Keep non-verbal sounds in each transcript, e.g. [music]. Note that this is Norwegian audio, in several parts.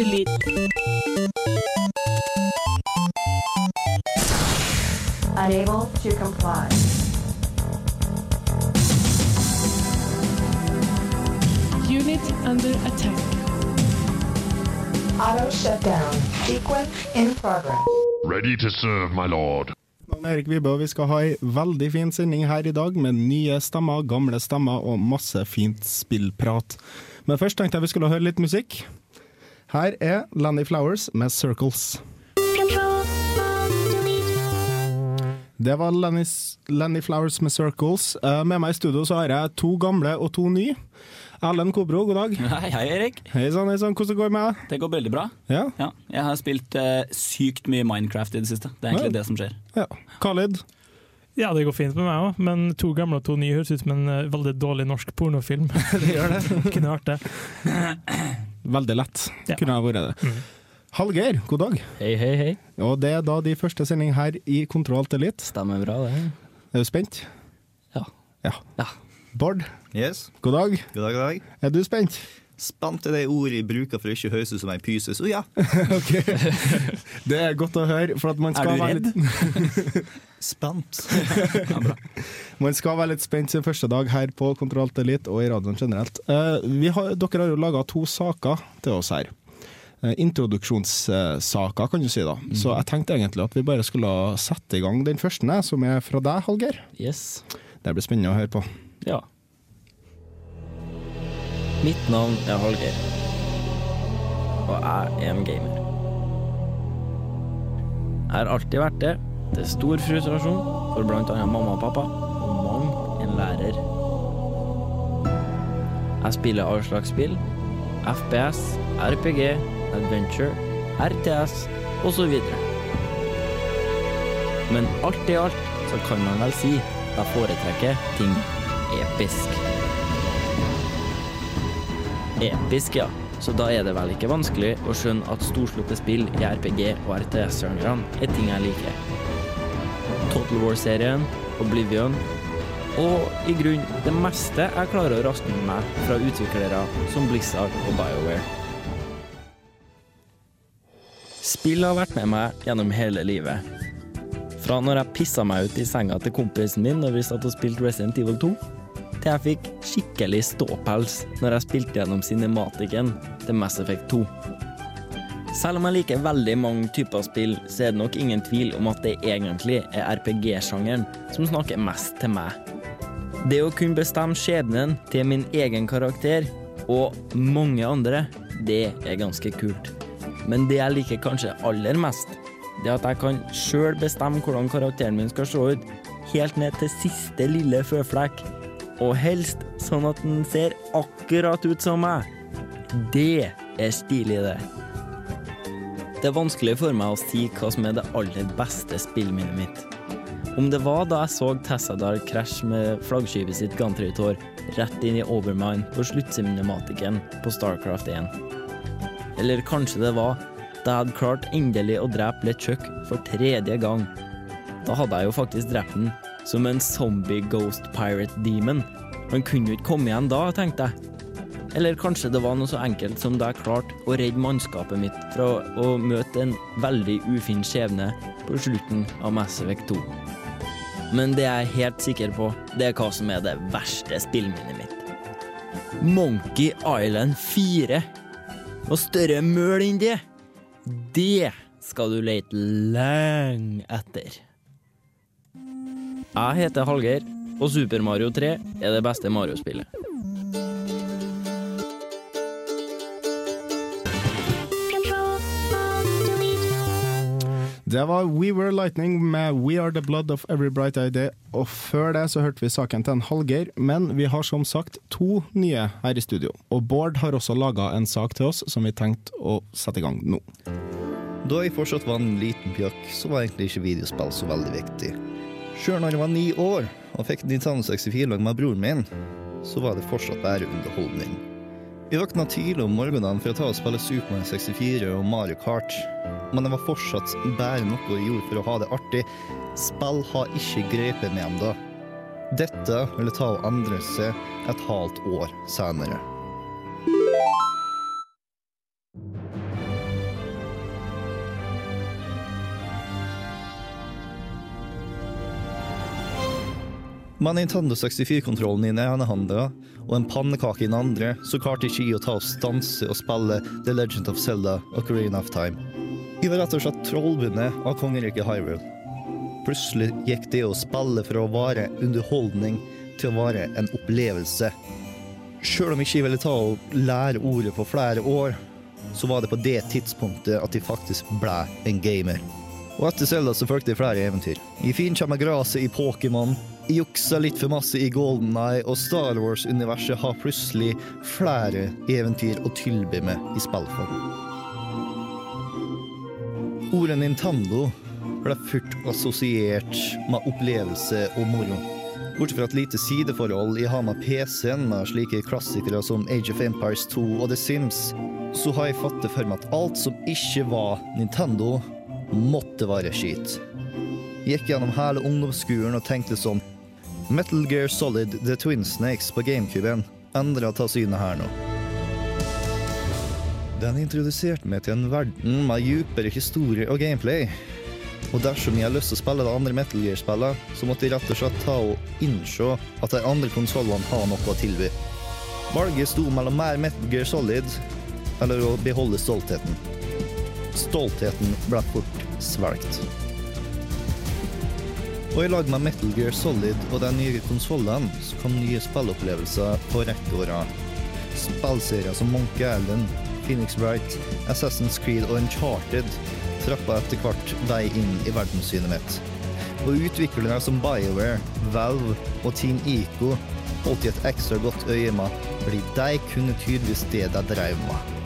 delete. Unable to comply. Unit under attack. Auto shutdown. Sequence in progress. Ready to serve, my lord. Er Erik Vibe, og vi skal ha ei veldig fin sending her i dag med nye stemmer, gamle stemmer og masse fint spillprat. Men først tenkte jeg vi skulle høre litt musikk. Her er Lanny Flowers med 'Circles'. Det var Lenny, Lenny Flowers med 'Circles'. Eh, Med meg i studio så har jeg to gamle og to nye. Erlend Kobro, god dag. [laughs] Hei, hei Erik. Hei sann, hei sann. Hvordan går det med deg? Det går veldig bra. Ja? Ja, jeg har spilt eh, sykt mye Minecraft i det siste. Det er egentlig Ja. det som skjer. ja. Khalid? Ja, det går fint med meg òg, men to gamle og to nye høres ut som en eh, veldig dårlig norsk pornofilm. [laughs] det gjør det. Kunne vært det. Veldig lett. Ja. Kunne ha vært det. Mm. Hallgeir, god dag. Hei, hei, hei. Og det er da de første sending her i Kontroll til litt. Stemmer bra, det. Er du spent? Ja. Ja. Ja. Bård, Yes, god dag. god dag, god dag. Er du spent? Spant er det ordet jeg bruker for å ikke høres ut som ei pyse, så ja. [laughs] okay. Det er godt å høre, for at man Er skal, du være redd? litt, [laughs] ja, man skal være litt spent sin første dag her på Kontroll til Elite og i radioen generelt. Eh, vi har, dere har jo laga to saker til oss her. Eh, Introduksjonssaker, kan du si. da. Så jeg tenkte egentlig at vi bare skulle sette i gang den første, som er fra deg, Hallgeir. Yes. Det blir spennende å høre på. Ja. Mitt navn er Hallgeir. Og jeg er en gamer. Jeg har alltid vært det, til stor frustrasjon for blant annet mamma og pappa, og mang en lærer. Jeg spiller all slags spill. FPS, RPG, adventure, RTS osv. Men alt i alt så kan man vel si at jeg foretrekker ting episk. Episk, ja. Så da er det vel ikke vanskelig å skjønne at storslåtte spill i RPG- og RTS-sjangrene er ting jeg liker. Total War-serien, Oblivion og i grunn det meste jeg klarer å raste med meg fra utviklere som Blizzard og BioWare. Spill har vært med meg gjennom hele livet. Fra når jeg pissa meg ut i senga til kompisen min når vi satt og spilte Resident Evil 2, til jeg fikk skikkelig ståpels når jeg spilte gjennom cinematikken til Mass Effect 2. Selv om jeg liker veldig mange typer spill, så er det nok ingen tvil om at det egentlig er RPG-sjangeren som snakker mest til meg. Det å kunne bestemme skjebnen til min egen karakter, og mange andre, det er ganske kult. Men det jeg liker kanskje aller mest, det er at jeg kan sjøl bestemme hvordan karakteren min skal se ut, helt ned til siste lille føflekk. Og helst sånn at den ser akkurat ut som meg. Det er stilig, det. Det er vanskelig for meg å si hva som er det aller beste spillminnet mitt. Om det var da jeg så Tessadar krasje med flaggskipet sitt gantrytår rett inn i Overmind på sluttcinematikken på Starcraft 1. Eller kanskje det var da jeg hadde klart endelig å drepe LeChuck for tredje gang. Da hadde jeg jo faktisk drept den som en zombie ghost pirate demon. Han kunne jo ikke komme igjen da, tenkte jeg. Eller kanskje det var noe så enkelt som da jeg klarte å redde mannskapet mitt fra å møte en veldig ufin skjebne på slutten av Mass Effect 2. Men det jeg er helt sikker på, det er hva som er det verste spillminnet mitt. Monkey Island 4. Og større møl enn det, det skal du lete lenge etter. Jeg heter Hallgeir, og Super Mario 3 er det beste Mario-spillet. Det var We Were Lightning med We Are The Blood of Every Bright Idea, og før det så hørte vi saken til en Hallgeir, men vi har som sagt to nye her i studio. Og Bård har også laga en sak til oss som vi tenkte å sette i gang nå. Da jeg fortsatt var en liten pjakk, så var egentlig ikke videospill så veldig viktig. Sjøl når jeg var ni år og fikk Nintendo 64 lag med broren min, så var det fortsatt bare underholdning. Vi våkna tidlig om morgenen for å ta og spille Super Mario 64 og Mario Kart, men det var fortsatt bare noe jeg gjorde for å ha det artig. Spill har ikke grepet meg ennå. Dette ville ta og endre seg et halvt år senere. Med Nintendo 64-kontrollen i den ene handa og en pannekake i den andre, så klarte ikke jeg å ta og stanse og spille The Legend of Zelda Ocarina of Time. Jeg var rett og slett trollbundet av kongeriket Hyrule. Plutselig gikk det å spille fra å være underholdning til å være en opplevelse. Sjøl om jeg ikke ville ta og lære ordet på flere år, så var det på det tidspunktet at jeg faktisk ble en gamer. Og etter Zelda så fulgte jeg flere eventyr. Jeg finkjemma gresset i Pokémon, juksa litt for masse i Golden Eye, og Star Wars-universet har plutselig flere eventyr å tilby meg i spillform. Ordet Nintendo ble fort assosiert med opplevelse og moro. Bortsett fra et lite sideforhold jeg har med PC-en, med slike klassikere som Age of Empires 2 og The Sims, så har jeg fått det for meg at alt som ikke var Nintendo, måtte være skitt. Gikk gjennom hele ungdomsskolen og tenkte sånn Metal Gear Solid The Twin Snakes på GameCuben endra ta synet her nå. Den introduserte meg til en verden med dypere historie og gameplay. Og dersom jeg har lyst til å spille de andre Metal Gear-spillene, så måtte jeg rett og slett ta og innse at de andre konsollene har noe å tilby. Valget sto mellom mer Metal Gear Solid eller å beholde stoltheten. Stoltheten ble fort svelgt. Og i lag med Metal Gear Solid og de nye konsollene så kom nye spillopplevelser på rekke og rad. Spillserier som Monkey Island, Phoenix Wright, Assassin's Creed og Uncharted trappa etter hvert vei inn i verdenssynet mitt. Og utviklere som BioWare, Valve og Team Ico holdt i et ekstra godt øye med, fordi de kunne tydeligvis det de drev med.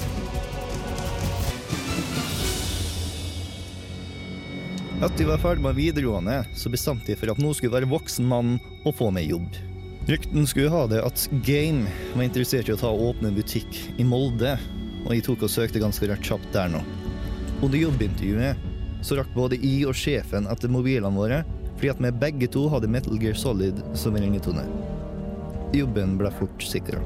Etter jeg var ferdig med videregående, så bestemte jeg for at nå skulle være voksen mann og få meg jobb. Rykten skulle ha det at Game var interessert i å ta og åpne en butikk i Molde, og jeg tok og søkte ganske rett kjapt der nå. Under jobbintervjuet så rakk både jeg og sjefen etter mobilene våre, fordi at vi begge to hadde Metal Gear Solid som ringetone. Jobben ble fort sikra.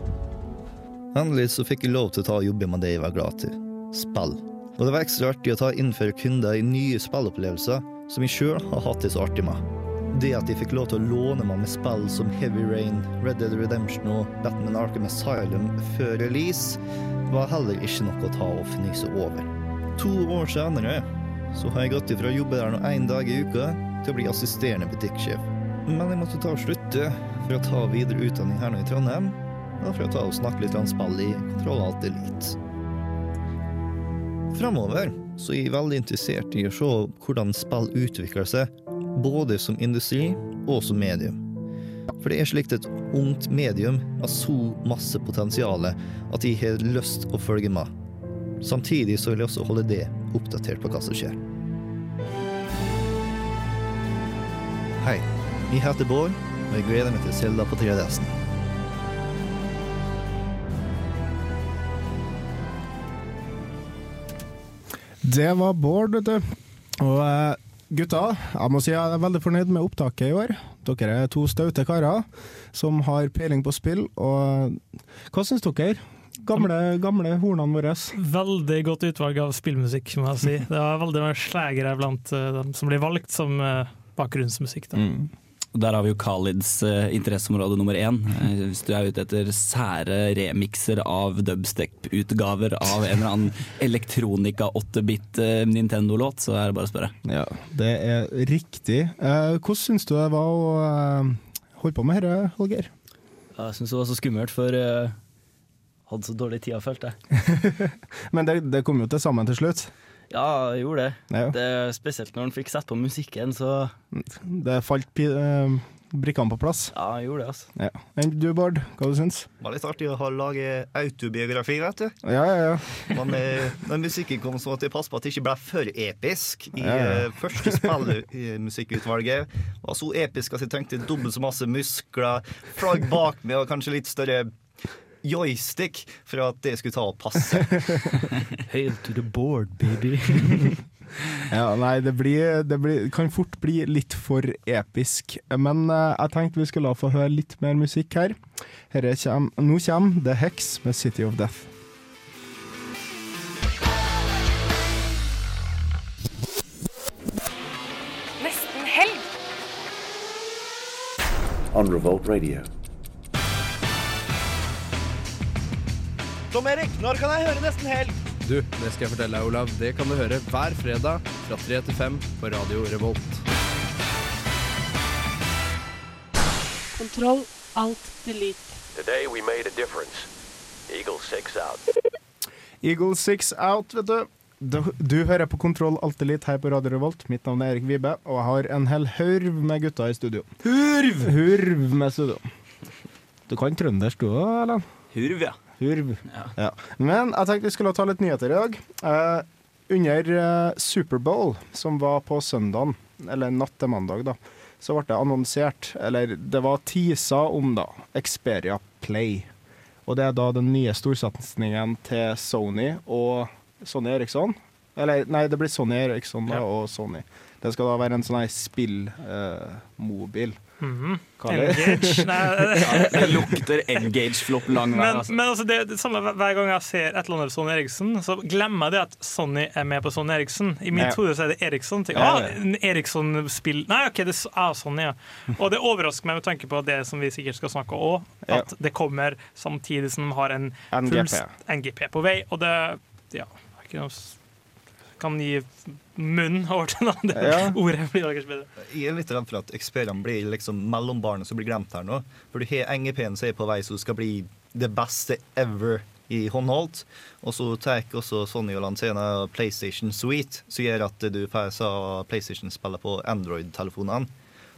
Endelig så fikk jeg lov til å ta og jobbe med det jeg var glad til spill. Og det var ekstra artig å ta innføre kunder i nye spillopplevelser som jeg sjøl har hatt det så artig med. Det at jeg fikk lov til å låne meg med spill som Heavy Rain, Red Dead Redemption og Batman Arkham Asylum før release, var heller ikke noe å ta og fnyse over. To år senere så har jeg gått ifra å jobbe der nå én dag i uka til å bli assisterende butikksjef. Men jeg måtte ta og slutte for å ta videre utdanning her nå i Trondheim, og for å ta og snakke litt om spill i Kontroll Alt Elite. Framover så er jeg veldig interessert i å se hvordan spill utvikler seg, både som industri og som medium. For det er slikt et ungt medium har så masse potensial at jeg har lyst å følge med. Samtidig så vil jeg også holde det oppdatert på hva som skjer. Hei, jeg heter Bård, og jeg gleder meg til Selda på 3DS-en. Det var Bård, vet du. Og eh, gutta, jeg må si jeg er veldig fornøyd med opptaket i år. Dere er to staute karer som har peiling på spill. Og hva syns dere? Gamle, gamle hornene våre. Veldig godt utvalg av spillmusikk, må jeg si. Det var veldig mange slagere blant eh, dem som blir valgt som eh, bakgrunnsmusikk. Da. Og Der har vi jo Khalids eh, interesseområde nummer én. Eh, hvis du er ute etter sære remikser av dubstep-utgaver av en eller annen elektronika 8-bit eh, Nintendo-låt, så er det bare å spørre. Ja, det er riktig. Eh, hvordan syns du det var å eh, holde på med dette, Holger? Jeg syns det var så skummelt, for jeg hadde så dårlig tid, følte jeg. [laughs] Men det, det kom jo til sammen til slutt. Ja, jeg gjorde det. Ja. det. Spesielt når han fikk sett på musikken, så Det falt pi- eh, brikkene på plass. ja, jeg gjorde det, altså. Ja. Enn du, Bård? Hva du syns Det var litt artig å ha lage autobiografi, vet du. Ja, ja, ja. Men eh, når musikken kom, så måtte jeg passe på at det ikke ble for episk. I Ja, ja. eh, første spillmusikkutvalget var så episk at jeg trengte dobbelt så masse muskler, flagg bak meg og kanskje litt større joystick for at det skulle ta og passe. [laughs] Hail to the board, baby. [laughs] Ja, nei, det, blir, det blir, kan fort bli litt for episk. Men uh, jeg tenkte vi skulle la få høre litt mer musikk her. her kjem, nå kommer The Hex med City of Death. Nesten helg. on Revolt Radio. Tom Erik, når kan jeg høre Nesten Helg? Du, det skal jeg fortelle deg, Olav. Det kan du høre hver fredag fra 3 til 5 på Radio Revolt. Kontroll, alt, delete. Today we made a difference. Eagle 6 out. Eagle Six Out, vet du. Du, du hører på Kontroll Alt Elite her på Radio Revolt. Mitt navn er Erik Vibe, og jeg har en hel hørv med gutta i studio. Hurv! Hurv med studio. Du kan trøndersk du òg, Erlend? Hurv, ja. Hurv. Ja. Men jeg tenkte vi skulle ta litt nyheter i dag. Eh, under eh, Superbowl, som var på søndagen, eller natt til mandag, da, så ble det annonsert, eller det var tisa om, da, Xperia Play. Og det er da den nye storsatsingen til Sony og Sony Eriksson. Eller nei, det blir Sony Eriksson da, og Sony. Det skal da være en sånn her spillmobil. Mhm. Det? Engage? [laughs] Nei, Det lukter Engage-flopp lang vei. Men, Altså. men altså det, det samme hver gang jeg ser et eller annet Sonny Eriksen, så glemmer jeg det at Sonny er med på Sonny Eriksen. I mitt hode er det Eriksson. Tenker, ah, Eriksson-spill Nei, OK, det er ah, Sonny, ja. Og det overrasker meg med tanke på det som vi sikkert skal snakke om at det kommer samtidig som de har en NGP. NGP på vei. Og det Ja, kan gi munn over til noe. andre. Ja. ordet blir kanskje bedre. Jeg er litt redd for at Xperian blir liksom mellombarnet som blir glemt her nå. For du har NGP-en som er på vei, så du skal bli det beste ever i håndholdt. Og så tar også Sony og Lantena PlayStation Suite, som gjør at du får sa PlayStation-spiller på Android-telefonene.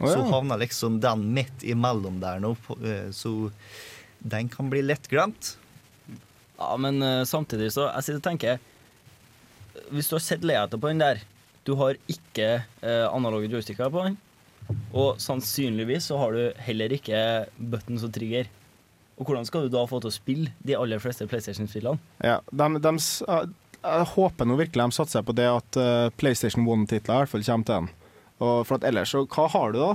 Å, Så havner liksom den midt imellom der nå, eh, så den kan bli lett glemt. Ja, men eh, samtidig så Jeg sitter og tenker Hvis du har sett layoutet på den der Du har ikke eh, analoge joysticker på den. Og sannsynligvis så har du heller ikke buttons og trigger. Og hvordan skal du da få til å spille de aller fleste PlayStation-spillene? Ja, de, de, jeg håper nå virkelig de satser på det at eh, PlayStation One-titler i hvert fall kommer til den. Og for at ellers, så hva har du da?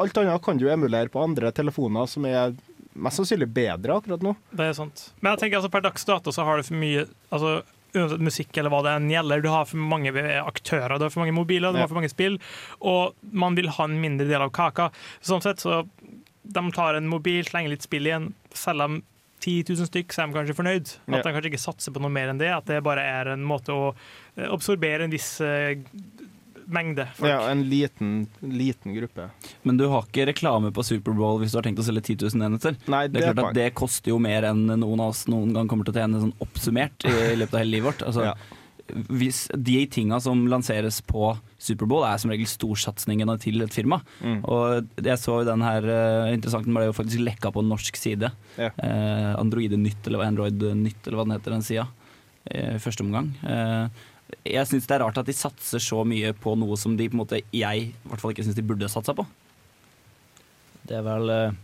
Alt annet kan du emulere på andre telefoner som er mest sannsynlig bedre akkurat nå. Det er sant. Men jeg tenker altså per dags dato så har du for mye altså, uansett musikk eller hva det enn gjelder. Du har for mange aktører, du har for mange mobiler, du har for mange spill, og man vil ha en mindre del av kaka. Sånn sett så de tar en mobil, slenger litt spill igjen, selger dem 10 000 stykk, så er de kanskje fornøyd. At de kanskje ikke satser på noe mer enn det, at det bare er en måte å eh, absorbere en viss eh, mengde folk. Ja, en liten, liten gruppe. Men du har ikke reklame på Superbowl hvis du har tenkt å selge 10 000 enheter. Nei, Det er klart at det koster jo mer enn noen av oss noen gang kommer til å tjene sånn oppsummert i, [laughs] løpet av hele livet vårt. Altså, Ja. hvis De tinga som lanseres på Superbowl er som regel storsatsingene til et firma. Mm. Og jeg så jo den her uh, interessant, den ble jo faktisk lekka på norsk side. Ja. Eh, Android Nytt, eller Android Nytt, eller hva den heter, den sida. I første omgang. Eh, jeg syns det er rart at de satser så mye på noe som de på en måte jeg i hvert fall ikke syns de burde satsa på. Det er vel uh,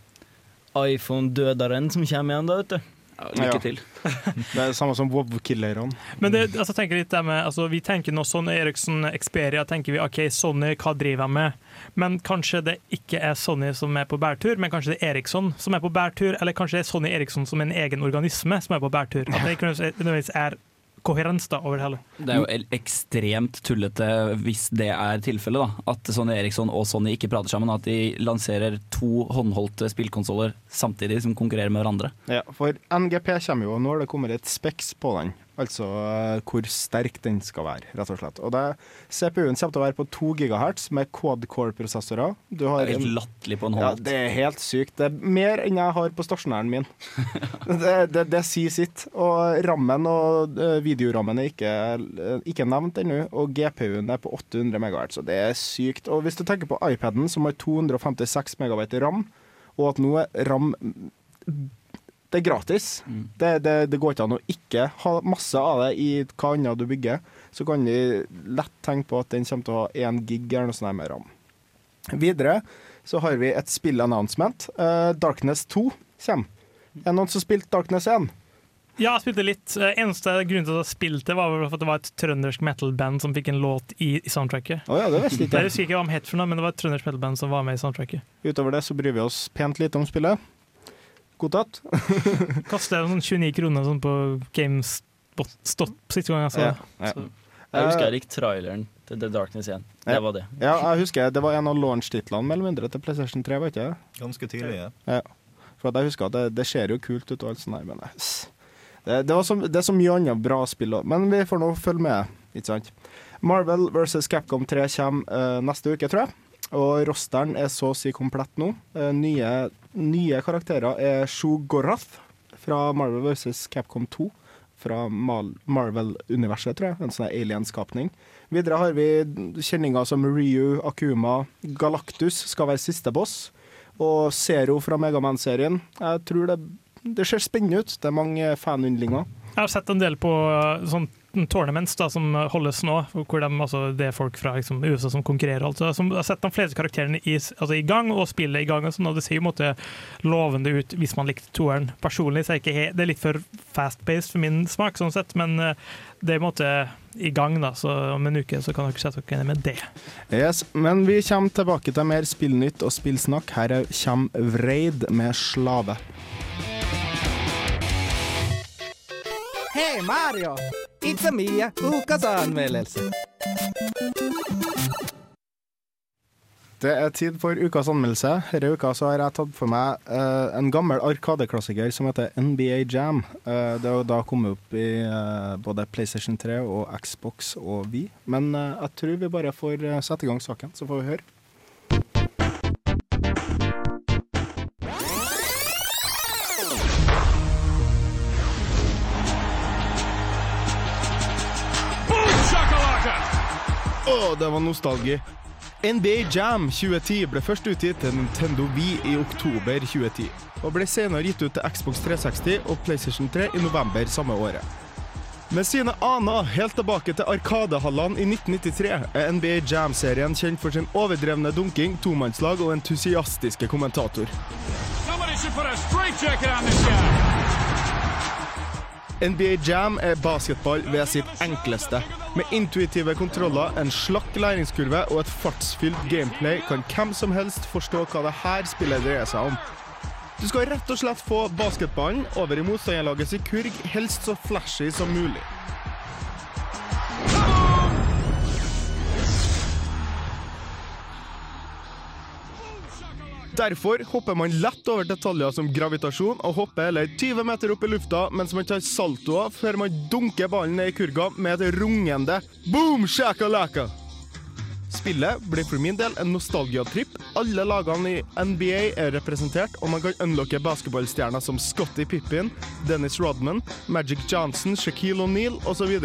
iPhone-døderen som kommer igjen, da, vet du. Ja, lykke Ja. til. [laughs] Det er det samme som Wob-killerne. Men det, altså, tenker litt det med, altså, vi tenker nå Sony Eriksson, Experia, tenker vi OK, Sony, hva driver de med? Men kanskje det ikke er Sony som er på bærtur, men kanskje det er Eriksson som er på bærtur, eller kanskje det er Sony Eriksson som en egen organisme som er på bærtur. At det ikke nødvendigvis er koherens da over det hele. Det er jo ekstremt tullete hvis det er tilfellet. da At Sony Eriksson og Sony ikke prater sammen. At de lanserer to håndholdte spillkonsoller samtidig som konkurrerer med hverandre. Ja, for NGP kommer jo, og nå har det kommet et speks på den. Altså eh, hvor sterk den skal være, rett og slett. Og det, CPU-en kommer til å være på 2 GHz med quad-core-prosessorer. Det er helt latterlig på en Ja, det er helt sykt. Det er mer enn jeg har på stasjonæren min. [laughs] det, det, det sier sitt. Og rammen og eh, videorammen er ikke, eh, ikke nevnt ennå, og GPU-en er på 800 MHz, og det er sykt. Og hvis du tenker på iPaden, som har 256 MB ram, og at nå er ram det er gratis. Det, det, det går ikke an å ikke ha masse av det i hva annet du bygger. Så kan vi lett tenke på at den kommer til å ha én gig eller noe sånt med ram. Videre så har vi et spill-announcement. Uh, Darkness 2 kommer. Er det noen som spilte Darkness 1? Ja, jeg spilte litt. Eh, Eneste grunnen til at jeg spilte, var at det var et trøndersk metal-band som fikk en låt i, i soundtracket. Å ja, det visste ikke jeg. husker ikke hva de het for noe, men det var et trøndersk metal-band som var med i soundtracket. Utover det så bryr vi oss pent lite om spillet. Godtatt. [laughs] jeg sånn 29 kroner sånn på GameStop siste gang jeg så det. Ja, ja. Jeg husker Eh, jeg likte traileren til The Darkness 1. Det Ja. var det. Ja, jeg husker det var en av launch-titlene mellom mindre til PlayStation 3, var ikke det? Ganske tidlig, ja. Ja. For at jeg husker at det, det ser jo kult ut og alt sånt der, men det, det, så, det er så mye annet bra spill òg. Men vi får nå følge med, ikke sant. Marvel vs. Capcom 3 kommer uh, neste uke, tror jeg. Og rosteren er så å si komplett nå. Eh, nye, nye karakterer er Shogorath fra Marvel vs. Capcom 2. Fra Marvel-universet, tror jeg. En sånn alien-skapning. Videre har vi kjenninger som Ryu, Akuma, Galactus skal være siste boss. Og Zero fra Megaman-serien. Jeg tror det, det ser spennende ut. Det er mange fanyndlinger. Jeg har sett en del på uh, sånn tournaments da, som holdes nå, hvor de, altså, det er folk fra liksom, USA som konkurrerer. Altså, som har sett de fleste karakterene i, altså, i gang, og spillet i gang. Og, sånn, og Det ser jo en måte lovende ut hvis man likte toeren. Personlig så er ikke he- det er litt for fast-paced for min smak, sånn sett, men uh, det er en måte i gang. da, så Om en uke så kan dere sette dere ned med det. Yes, Men vi kommer tilbake til mer spillnytt og spillsnakk. Her er- kommer Vreid med 'Slave'. Hei Mario! It's a Mia, ukas anmeldelse. Det er tid for ukas anmeldelse. Denne uka så har jeg tatt for meg uh, en gammel Arkadeklassiker som heter NBA Jam. Uh, det har da kommet opp i uh, både PlayStation 3 og Xbox og Vi. Men jeg tror vi bare får sette i gang saken, så får vi høre. Å, det var nostalgi. NBA Jam 2010 ble først utgitt til Nintendo Wii i oktober 2010, og ble senere gitt ut til Xbox 360 og PlayStation 3 i november samme året. Med sine aner helt tilbake til Arkadehallene i 1993 er NBA Jam-serien kjent for sin overdrevne dunking, tomannslag og entusiastiske kommentator. NBA Jam er basketball ved sitt enkleste. Med intuitive kontroller, en slakk læringskurve og et fartsfylt gameplay kan hvem som helst forstå hva det her spillet dreier seg om. Du skal rett og slett få basketballen over i motstanderlagets kurg, helst så flashy som mulig. Derfor hopper man lett over detaljer som gravitasjon og hopper eller 20 meter opp i lufta mens man tar saltoer før man dunker ballen ned i kurga med et rungende boom shakalaka. Spillet blir for min del en nostalgiatripp. Alle lagene i NBA er representert, og man kan unlocke basketballstjerner som Scotty Pippin, Dennis Rodman, Magic Johnson, Shaquille O'Neal osv.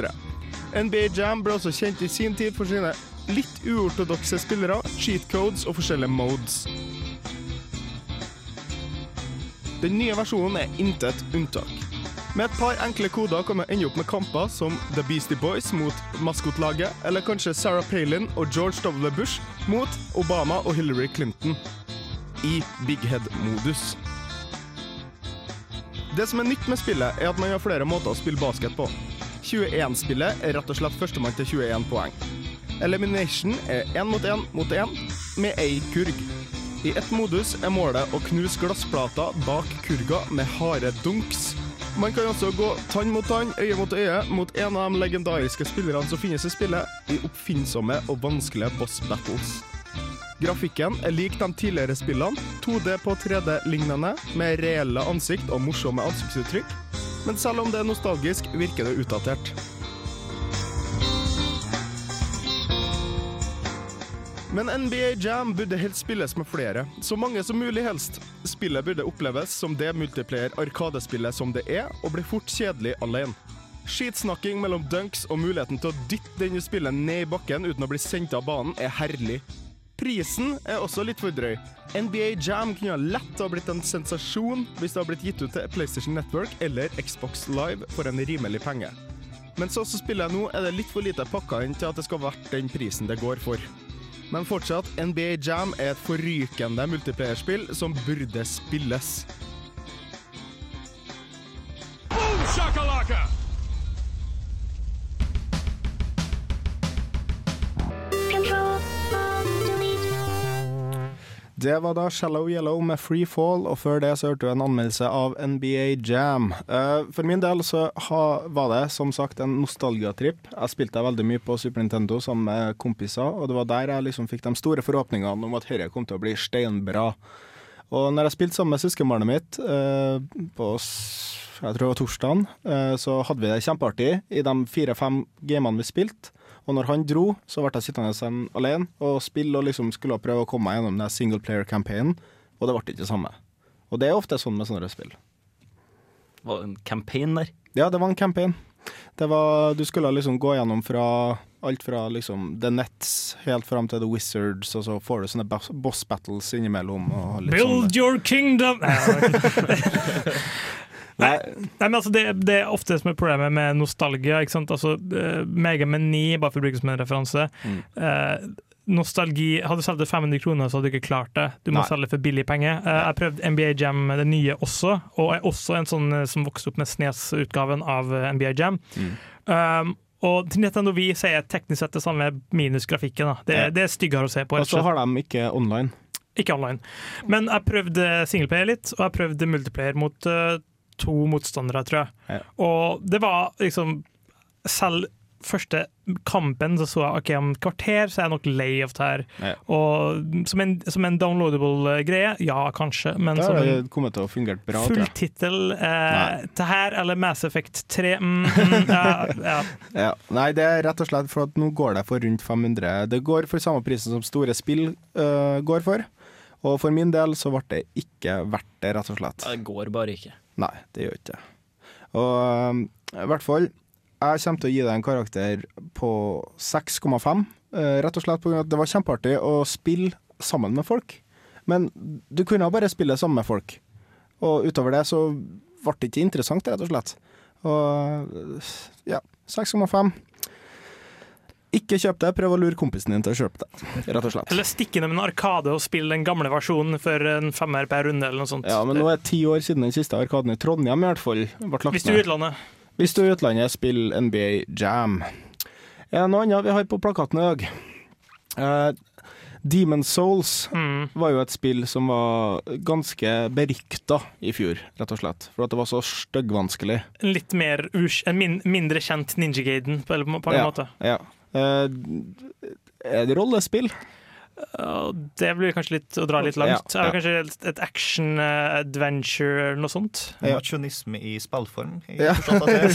NBA Jam ble også kjent i sin tid for sine litt uortodokse spillere, cheat codes og forskjellige modes. Den nye versjonen er intet unntak. Med et par enkle koder kan man ende opp med kamper som The Beastie Boys mot maskotlaget, eller kanskje Sarah Palin og George W. Bush mot Obama og Hillary Clinton i big head-modus. Det som er nytt med spillet, er at man har flere måter å spille basket på. 21-spillet er rett og slett førstemann til 21 poeng. Elimination er én mot én mot én med ei kurg. I ett modus er målet å knuse glassplater bak kurga med harde dunks. Man kan også gå tann mot tann, øye mot øye, mot en av de legendariske spillerne som finnes i spillet, i oppfinnsomme og vanskelige boss battles. Grafikken er lik de tidligere spillene, 2D på 3D-lignende, med reelle ansikt og morsomme ansiktsuttrykk. Men selv om det er nostalgisk, virker det utdatert. Men NBA Jam burde helst spilles med flere, så mange som mulig helst. Spillet burde oppleves som det multiplayer-arkadespillet som det er, og blir fort kjedelig alene. Skitsnakking mellom dunks og muligheten til å dytte denne spillet ned i bakken uten å bli sendt av banen, er herlig. Prisen er også litt for drøy. NBA Jam kunne lett ha blitt en sensasjon hvis det hadde blitt gitt ut til PlayStation Network eller Xbox Live for en rimelig penge. Men sånn som spillet nå, er det litt for lite pakka inn til at det skal vært den prisen det går for. Men fortsatt, NBA Jam er et forrykende multiplayerspill som burde spilles. Boom Det var da Shallow Yellow med Free Fall, og før det så hørte du en anmeldelse av NBA Jam. Eh, for min del så var det som sagt en nostalgiatripp. Jeg spilte veldig mye på Super Nintendo sammen med kompiser, og det var der jeg liksom fikk de store forhåpningene om at dette kom til å bli steinbra. Og når jeg spilte sammen med søskenbarnet mitt eh, på jeg tror det var torsdagen, eh, så hadde vi det kjempeartig i de fire-fem gamene vi spilte. Og når han dro, så ble jeg sittende alene og spille og liksom skulle prøve å komme meg gjennom den single player-campaignen, og det ble ikke det samme. Og det er ofte sånn med sånne spill. Var det en campaign der? Ja, det var en campaign. Det var, du skulle liksom gå gjennom fra alt fra liksom The Nets helt fram til The Wizards, og så får du sånne boss- battles innimellom. Og litt. Build your kingdom! [laughs] [laughs] Nei, nei, men altså det, det er ofte det som er problemet med nostalgia. Ikke sant? Altså, uh, Mega Man 9, bare for å bruke det som en referanse. Mm. eh, nostalgi Hadde du solgt det 500 kroner, så hadde du ikke klart det. Du må Nei. selge for billig penger. Eh, jeg prøvde NBA Jam, det nye også, og er også en sånn eh, som vokste opp med SNES-utgaven av eh, NBA Jam. Mm. Um, og til Nintendo Vi så er teknisk sett det samme minus grafikken. Da. Det, det er styggere å se på. Og så har de ikke online. Ikke online. Men jeg prøvde singleplayer litt, og jeg prøvde multiplayer mot eh, to motstandere, tror jeg. Ja. Og det var liksom Selv første kampen så så jeg ok, om et kvarter så er jeg nok lei av det her. Ja. Og som en, som en downloadable eh, greie, ja kanskje, men som en det kommet til å fungere bra. tror jeg. fulltittel eh, det her eller Mass Effect 3 mm, mm, ja, ja. [laughs] Ja. Nei, det er rett og slett for at nå går det for rundt 500. Det går for samme prisen som store spill uh, går for. Og for min del så ble det ikke verdt det, rett og slett. Det går bare ikke. Nei, det gjør ikke det. Og i hvert fall, jeg kommer til å gi deg en karakter på 6,5. øh, rett og slett pga. at det var kjempeartig å spille sammen med folk. Men du kunne bare spille sammen med folk. Og utover det så ble det ikke interessant, rett og slett. Og ja, 6,5. Ikke kjøp det, prøv å lure kompisen din til å kjøpe det, rett og slett. Eller stikke innom en arkade og spille den gamle versjonen for en femmer per runde, eller noe sånt. Ja, men nå er det ti år siden den siste arkaden i Trondheim i hvert fall Hvis du er i utlandet. Hvis du er i utlandet, spill NBA Jam. Er det noe annet vi har på plakaten i dag? Eh, Demon Souls Mm. var jo et spill som var ganske berykta i fjor, rett og slett. For at det var så styggvanskelig. En litt mer en min mindre kjent Ninja Gaiden, på, på en Ja, måte. Ja. Eh, er det rollespill? Det blir kanskje litt å dra litt langt. Ja, ja. Kanskje et action eh, adventure eller noe sånt? Machonisme i spillform. Ja.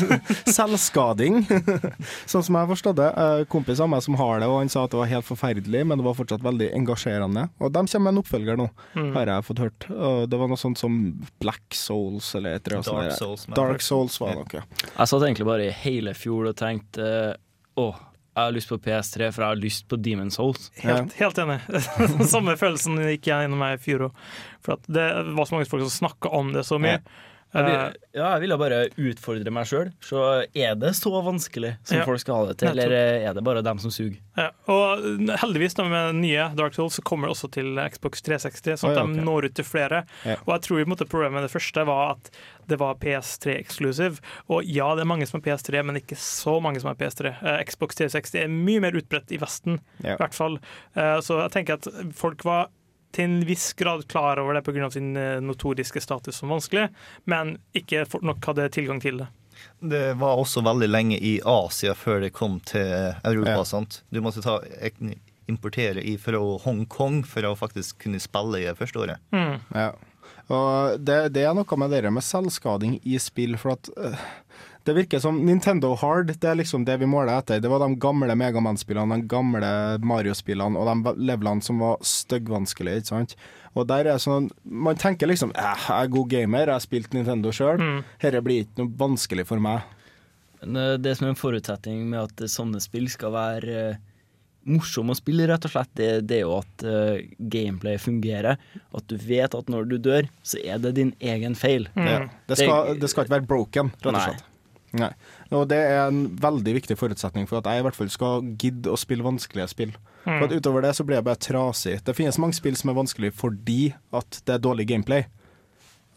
[laughs] Selvskading, [laughs] sånn som jeg har forstått det. Eh, Kompis av meg som har det, og han sa at det var helt forferdelig, men det var fortsatt veldig engasjerende. Og de kommer med en oppfølger nå, Mm. har jeg fått hørt. Det var noe sånt som Black Souls eller et eller annet. Dark. Souls, Dark Souls var det nok, ja. Jeg satt egentlig bare i hele fjor og tenkte Å, jeg har lyst på PS3, for jeg har lyst på Demon's Souls. Helt, helt enig. [laughs] Samme følelsen gikk jeg gjennom meg i fjor òg. For det var så mange folk som snakka om det så mye. Jeg Eh, vil, ja, jeg ville bare utfordre meg sjøl. Så er det så vanskelig som Ja. folk skal ha det til, Nettopp. eller er det bare dem som suger? Ja, og heldigvis da med nye Dark Souls så kommer det også til Xbox 360, sånn at oh, ja, de når ut til flere. Og jeg tror i måte problemet med det første var at det var PS3 exclusive. Og ja, det er mange som har PS3, men ikke så mange som har PS3. Eh, Xbox 360 er mye mer utbredt i Vesten, i hvert fall. Eh, så jeg tenker at folk var til en viss grad klar over det pga. sin eh, notoriske status som vanskelig, men ikke fort nok hadde tilgang til det. Det var også veldig lenge i Asia før det kom til Europa. Ja. Sant? Du måtte ta, importere fra Hongkong for å faktisk kunne spille i det første året. Ja. Og det, det er noe med det med selvskading i spill, for at øh, det virker som Nintendo Hard, det er liksom det vi måler etter. Det var de gamle Megaman-spillene, de gamle Mario-spillene og de levelene som var styggvanskelige, ikke sant. Og der er sånn Man tenker liksom eh, jeg er god gamer, jeg har spilt Nintendo sjøl, Mm. dette blir ikke noe vanskelig for meg. Eh, det som er en forutsetning med at sånne spill skal være morsom morsomme å spille, rett og slett, det, det er jo at uh, gameplay fungerer. At du vet at når du dør, så er det din egen feil. Mm. Det, skal, det skal ikke være broken, rett og slett. Nei. Og det er en veldig viktig forutsetning for at jeg i hvert fall skal gidde å spille vanskelige spill. Mm. For at Utover det så blir jeg bare trasig. Det finnes mange spill som er vanskelig fordi at det er dårlig gameplay.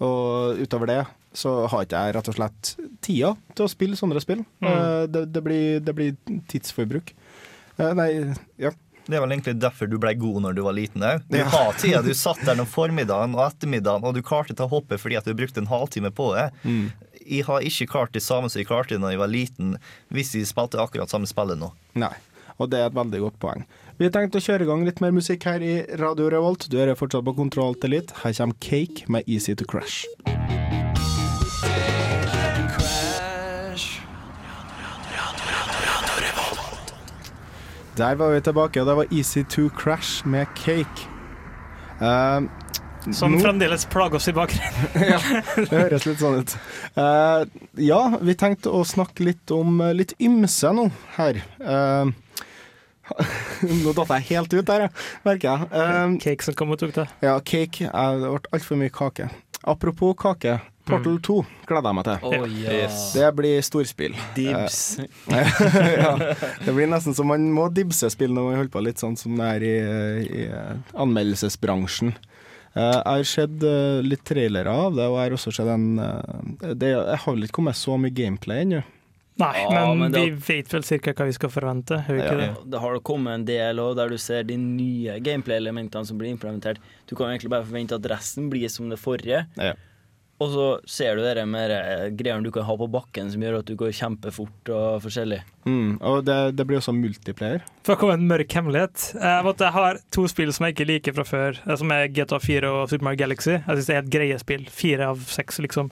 Og utover det så har ikke jeg rett og slett tida til å spille sånne spill. Mm. Eh, Det, det, blir, det blir tidsforbruk. Eh, Nei, ja. Det er vel egentlig derfor du ble god når du var liten òg. Du Ja. har tida. Du satt der om [laughs] formiddagen og ettermiddagen, og du klarte å ta hoppet fordi at du brukte en halvtime på det. Mm. Jeg har ikke klart det samme som jeg klarte da jeg var liten, hvis jeg spilte akkurat samme spillet nå. Nei, og det er et veldig godt poeng. Vi har tenkt å kjøre i gang litt mer musikk her i Radio Revolt. Du hører fortsatt på Kontroll til litt. Her kommer Cake med Easy to Crash. Der var vi tilbake, og det var Easy to Crash med Cake. Eh, Som fremdeles plager oss i bakgrunnen. [laughs] ja, det høres litt sånn ut. Uh, ja, vi tenkte å snakke litt om eh, litt ymse nå her. Uh, [laughs] nå datt jeg helt ut der, merker jeg. Uh, cake som kom og tok det. Ja, cake. Det ble altfor mye kake. Apropos kake. Portal 2 gleder jeg meg til. Oh. Yes. Det blir storspill. Dibs. [laughs] Ja, det blir nesten som man må dibse spill når man holder på litt sånn som det er i, i anmeldelsesbransjen. Eh, jeg har sett eh, litt trailere av det, og jeg har også sett en eh, det, Jeg har vel ikke kommet så mye gameplay ennå. Nei, Ja, men, men det- vi vet vel ca. hva vi skal forvente. Vi ikke det? Det har kommet en del også, der du ser de nye gameplay-elementene som blir implementert. Du kan egentlig bare forvente at resten blir som det forrige. Ja. Og så ser du det med greiene du kan ha på bakken som gjør at du går kjempefort og forskjellig. Mm, og det, det blir også multiplayer. For å komme med en mørk hemmelighet. eh, Jeg har to spill som jeg ikke liker fra før, eh, som er GTA 4 og Super Mario Galaxy. Jeg synes det er et greie spill. Fire av seks, liksom.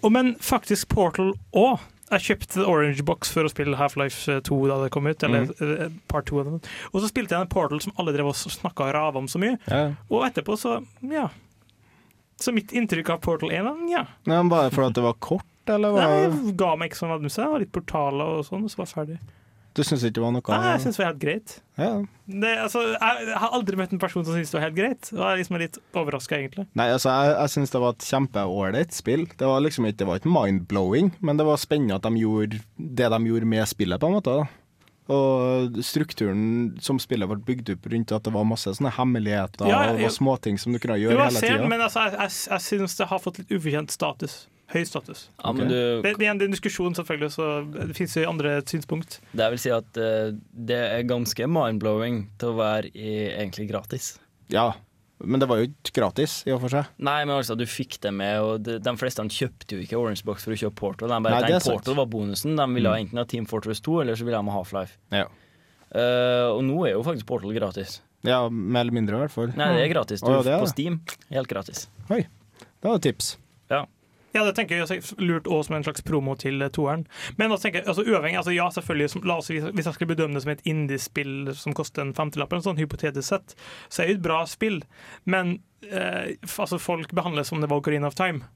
Og, men faktisk Portal òg. Jeg kjøpte Orange Box for å spille Half-Life 2 da det kom ut, eller mm. part 2 av den. Og så spilte jeg en Portal som alle drev og snakka og rava om så mye. Ja. Og etterpå så, ja. Så mitt inntrykk av Portal 1 ja. Ja, men bare fordi det var kort, eller? Nei, Var, jeg ga meg ikke sånn adnuse. Det var litt portaler og sånn, og så var jeg ferdig. du syns ikke det var noe Nei, jeg syns det var helt greit. ja. Det, altså, jeg, jeg har aldri møtt en person som syns det var helt greit. Og jeg er liksom litt overraska, egentlig. Nei, altså, jeg, jeg syns det var et kjempeålreit spill. Det var liksom ikke, det var ikke mind-blowing, men det var spennende at de gjorde det de gjorde med spillet, på en måte. da. Og strukturen som spillet ble bygd opp rundt at det var masse sånne hemmeligheter Ja, jo. og småting som du kunne Jo, gjøre jeg hele tida. men altså, jeg, jeg, jeg synes det har fått litt ufortjent status. Høy status. Ja, men du, Det, det er en diskusjon, selvfølgelig, så det fins jo andre synspunkt. det vil si at uh, det er ganske mind-blowing til å være i, egentlig gratis. Ja, men det var jo ikke gratis, i og for seg. Nei, men altså, du fikk det med, og de, de fleste kjøpte jo ikke Orange Box for å kjøpe Portal. De bare Nei, tenkte Porto Portal var bonusen. De ville Mm. enten ha Team Fortress 2, eller så ville de ha Half-Life. Ja. Uh, og nå er jo faktisk Portal gratis. ja, mer eller mindre, i hvert fall. Nei, det er gratis. Du, ja, det er på. Steam. Helt gratis. Oi, det var et tips. Ja. Ja, det tenker jeg lurt også som en slags promo til eh, toeren. Men også tenker jeg, altså uavhengig, altså ja, selvfølgelig, la oss, hvis jeg skulle bedømme det som et indiespill som koster en femtilapp, sånn hypotetisk sett, så er det jo et bra spill. Men eh, altså, folk behandles som det var Ocarina of Time.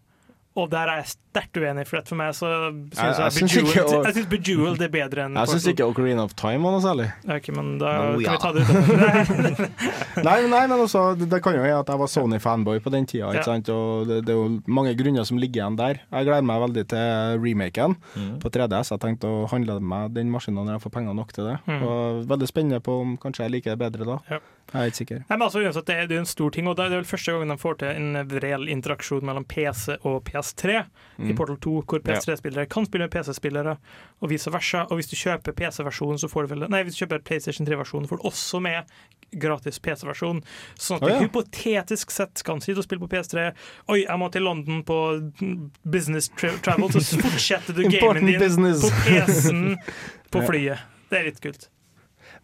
Og der er jeg sterkt uenig, for for meg så syns Jeg- jeg, jeg syns ikke Bejeweled, å- jeg synes Bejeweled er bedre enn Jeg syns ikke Ocarina of Time var noe særlig. Ok, men da Nå, kan vi ta det ut. [laughs] [laughs] Nei, men- nei, men også, det, det kan jo være at jeg var Sony-fanboy på den tida, ikke Ja. sant? og det, det er jo mange grunner som ligger igjen der. Jeg gleder meg veldig til remaken Mm. på 3DS. Jeg tenkte å handle meg den maskinen når jeg får penger nok til det. Mm. Og Veldig spennende på om kanskje jeg liker det bedre da. Ja. Jeg er ikke sikker. Nei, men altså, uansett, det, er, det er en stor ting, og det er vel første gangen de får til en reell interaksjon mellom PC og PS3 i Mm. Portal 2, hvor PS3-spillere kan spille med PC-spillere, og vice versa. Og hvis du kjøper PC-versjonen, så får du vel Nei, hvis du kjøper PlayStation 3-versjonen, får du også med gratis PC-versjon. Sånn at du du ja. hypotetisk sett kan sitte og spille på PS3. Oi, jeg må til London på business tra travel, så [laughs] fortsetter du gamen din business. på PC-en [laughs] på flyet. Det er litt kult.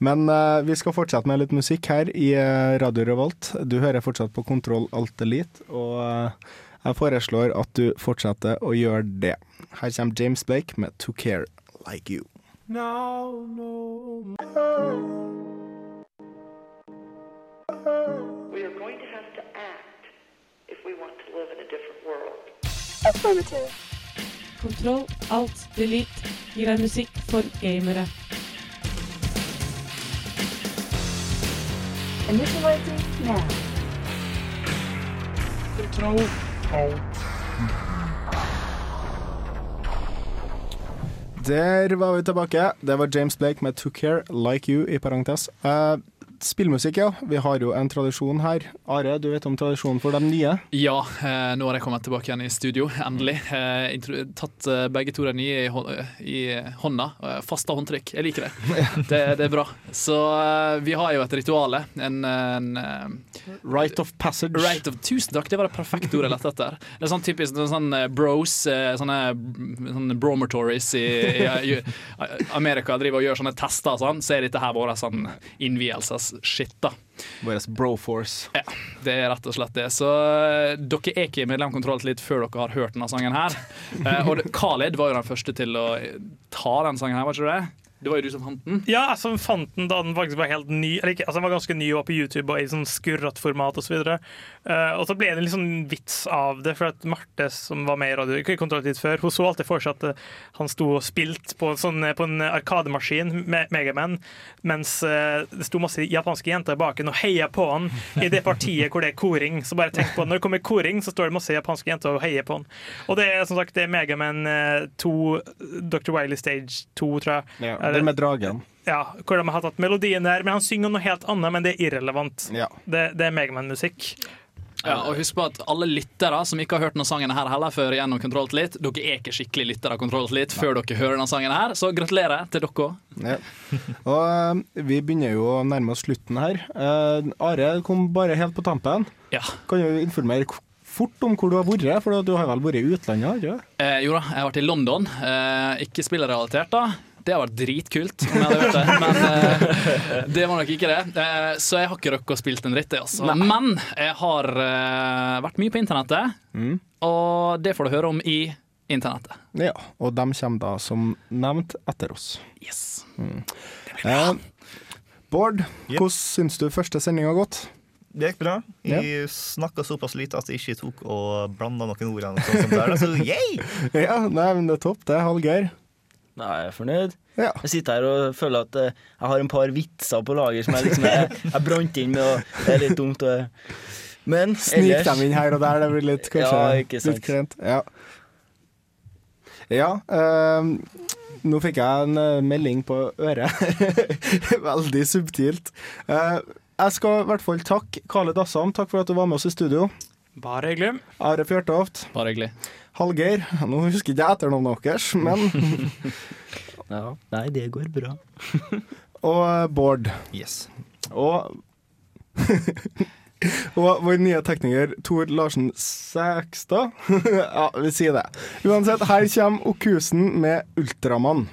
Men uh, vi skal fortsette med litt musikk her i eh, Radio Revolt. Du hører fortsatt på Kontroll Alt Elite, og eh, jeg foreslår at du fortsetter å gjøre det. Her kommer James Blake med To Care Like You. No, no. We are going to have to act if we want to live in a different world. Affirmative. Kontroll, alt, delete gir deg musikk for gamere. Initializing now. Kontroll, alt. Der var vi tilbake. Det var James Blake med 'Took Care Like You, i parentes. Eh, spillmusikk, ja. Vi har jo en tradisjon her. Are, du vet om tradisjonen for de nye? Ja, eh, nå har jeg kommet tilbake igjen i studio, endelig. Eh, tatt eh, begge to de nye i, i hånda. Fasta håndtrykk. Jeg liker det. [laughs] det. Det er bra. Så vi har jo et rituale. En, en Right of passage. Right of, tusen takk, det var det perfekte ordet jeg lette etter. Det er sånn typisk er sånn bros, sånne, sånne bromatories i, i, i Amerika driver og gjør sånne tester sånn, så er dette her vår sånn innvielses-shit, da. Vår broforce. Ja, det er rett og slett det. Så eh, dere er ikke medlem Kontroll litt før dere har hørt denne sangen her. Eh, og Khaled var jo den første til å ta den sangen her, var ikke det? Det var jo du som fant den. Ja, som fant den da den faktisk var helt ny. Eller ikke, altså den var ganske ny og var på YouTube og i sånn skurret format osv. Og, uh, og så ble det en litt sånn vits av det, for at Marte, som var med i Radio ikke kontroll før, hun så alltid for seg at eh, han sto og spilte på, sånn, på en arkademaskin, Me Megaman, mens uh, det sto masse japanske jenter bak en og heia på han i det partiet hvor det er koring. Så bare tenk på det. Når det kommer koring, så står det masse japanske jenter og heier på han. Og det er som sagt det er Megaman eh, 2, Dr. Wiley Stage 2, tror jeg. Ja, Er det med dragen. ja, hvor de har tatt melodien der, men han synger noe helt annet, men det er irrelevant. Ja. Det, det er Megaman-musikk. Ja, og husk på at alle lyttere som ikke har hørt denne sangen her heller før gjennom Kontroll Litt, dere er ikke skikkelig lyttere av Kontroll Litt før dere hører denne sangen her, så gratulerer til dere òg. Ja. Og eh, vi begynner jo å nærme oss slutten her. Uh, Are kom bare helt på tampen. Ja. Kan du informere fort om hvor du har vært? For du har vel vært i utlandet? ikke? Eh, jo da, jeg har vært i London. Eh, ikke spillerrelatert, da. Det har vært dritkult, om jeg hadde gjort det. Men uh, det var nok ikke det. Uh, så jeg har ikke rukket å spille en dritt, det, altså. Men jeg har uh, vært mye på internettet, Mm. og det får du høre om i internettet. Ja, og de kommer da som nevnt etter oss. Yes. Mm. Eh, Bård, hvordan syns du første sending har gått? Det gikk bra. Jeg snakka såpass lite at jeg ikke tok og blanda noen ord. eller som der, Så yay! [laughs] Ja, nei, men det er topp, det. Hallgeir. Jeg er fornøyd. Ja. Jeg sitter her og føler at eh, jeg har en par vitser på lager som jeg liksom jeg, [laughs] jeg brant inn med, og det er litt dumt. Og, men Snik ellers- dem inn her og der, det blir litt, kanskje, Ja, ikke sant. litt kleint. Ja, ja um, nå fikk jeg en eh, melding på øret. [laughs] Veldig subtilt. Uh, jeg skal i hvert fall takke Kale Dassam. Takk for at du var med oss i studio. Bare hyggelig. Are Fjørtoft. Bare hyggelig. Hallgeir. Nå husker ikke jeg etternavnet deres, men [laughs] Ja, nei, det går bra. [laughs] Og eh, Bård. Yes. Og [laughs] Og vår nye tekniker Tor Larsen Sækstad. ja, vi sier det. Uansett, her kommer Okusen med Ultramann.